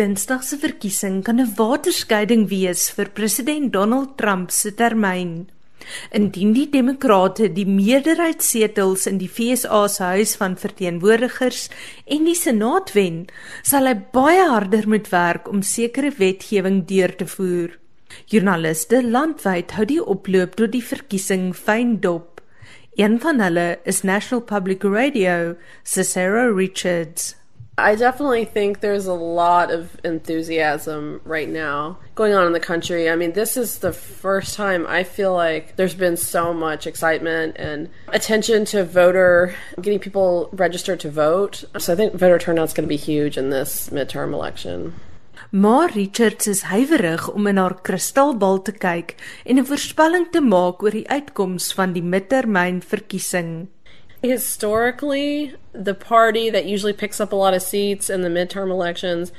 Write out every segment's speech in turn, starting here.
Dinsdag se verkiesing kan 'n waterskeiding wees vir president Donald Trump se termyn. Indien die demokrate die meerderheidssetels in die FSA se huis van verteenwoordigers en die senaat wen, sal hy baie harder moet werk om sekere wetgewing deur te voer. Joernaliste landwyd hou die oploop tot die verkiesing fyn dop. Een van hulle is National Public Radio se Sarah Richards. I definitely think there's a lot of enthusiasm right now going on in the country. I mean, this is the first time I feel like there's been so much excitement and attention to voter, getting people registered to vote. So I think voter turnout's going to be huge in this midterm election. Maar Richards is huiwerig om in haar kristalbal te kyk en 'n voorspelling te maak oor die uitkoms van die midtermynverkiesing. Historically, the party that usually picks up a lot of seats in the midterm elections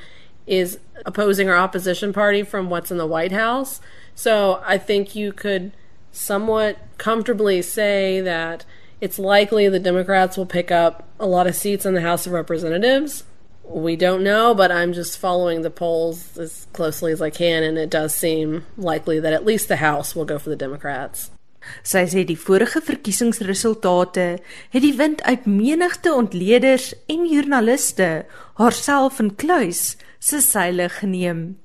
is opposing or opposition party from what's in the White House. So I think you could somewhat comfortably say that it's likely the Democrats will pick up a lot of seats in the House of Representatives. We don't know, but I'm just following the polls as closely as I can, and it does seem likely that at least the House will go for the Democrats. Sy sê die vorige verkiesingsresultate het die wind uit menigte ontleeders en joernaliste haarself in kluis se seile geneem.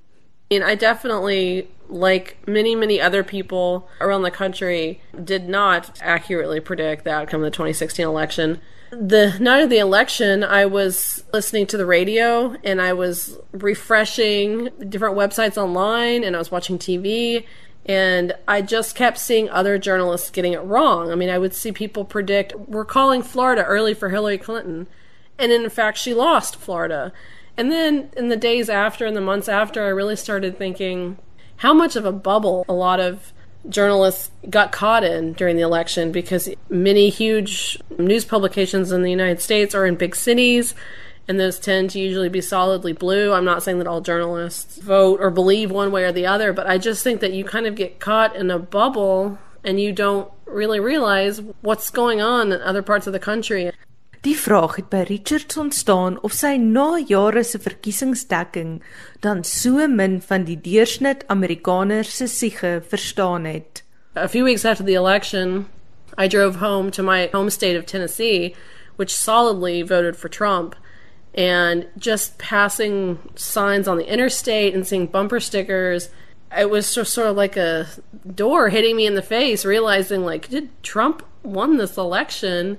And I definitely like many many other people around the country did not accurately predict the outcome of the 2016 election. The night of the election, I was listening to the radio and I was refreshing different websites online and I was watching TV And I just kept seeing other journalists getting it wrong. I mean, I would see people predict, we're calling Florida early for Hillary Clinton. And in fact, she lost Florida. And then in the days after and the months after, I really started thinking how much of a bubble a lot of journalists got caught in during the election because many huge news publications in the United States are in big cities and those tend to usually be solidly blue. I'm not saying that all journalists vote or believe one way or the other, but I just think that you kind of get caught in a bubble and you don't really realize what's going on in other parts of the country. Die vraag het by Richards ontstaan of sy na jare se verkiesingsdekking dan so min van die deursnit Amerikaner se siege verstaan het. A few weeks after the election, I drove home to my home state of Tennessee, which solidly voted for Trump. And just passing signs on the interstate and seeing bumper stickers it was just sort of like a door hitting me in the face realizing like did trump won this election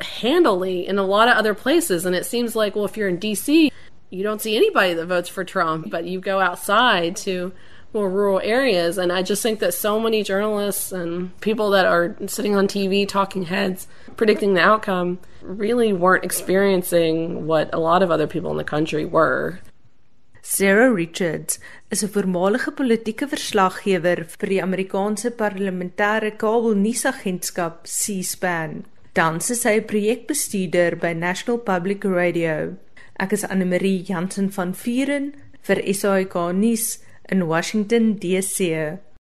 handily in a lot of other places? And it seems like well if you're in dc you don't see anybody that votes for trump but you go outside to more rural areas. And I just think that so many journalists and people that are sitting on TV talking heads predicting the outcome really weren't experiencing what a lot of other people in the country were. Sarah Richards is 'n voormalige politieke verslaggewer vir die Amerikaanse parlementêre kabelnuusagentskap C-SPAN. Tans is sy projekbestuurder by National Public Radio. Ek is Anne Marie Jansen van Vuren vir SAK nuus in Washington DC.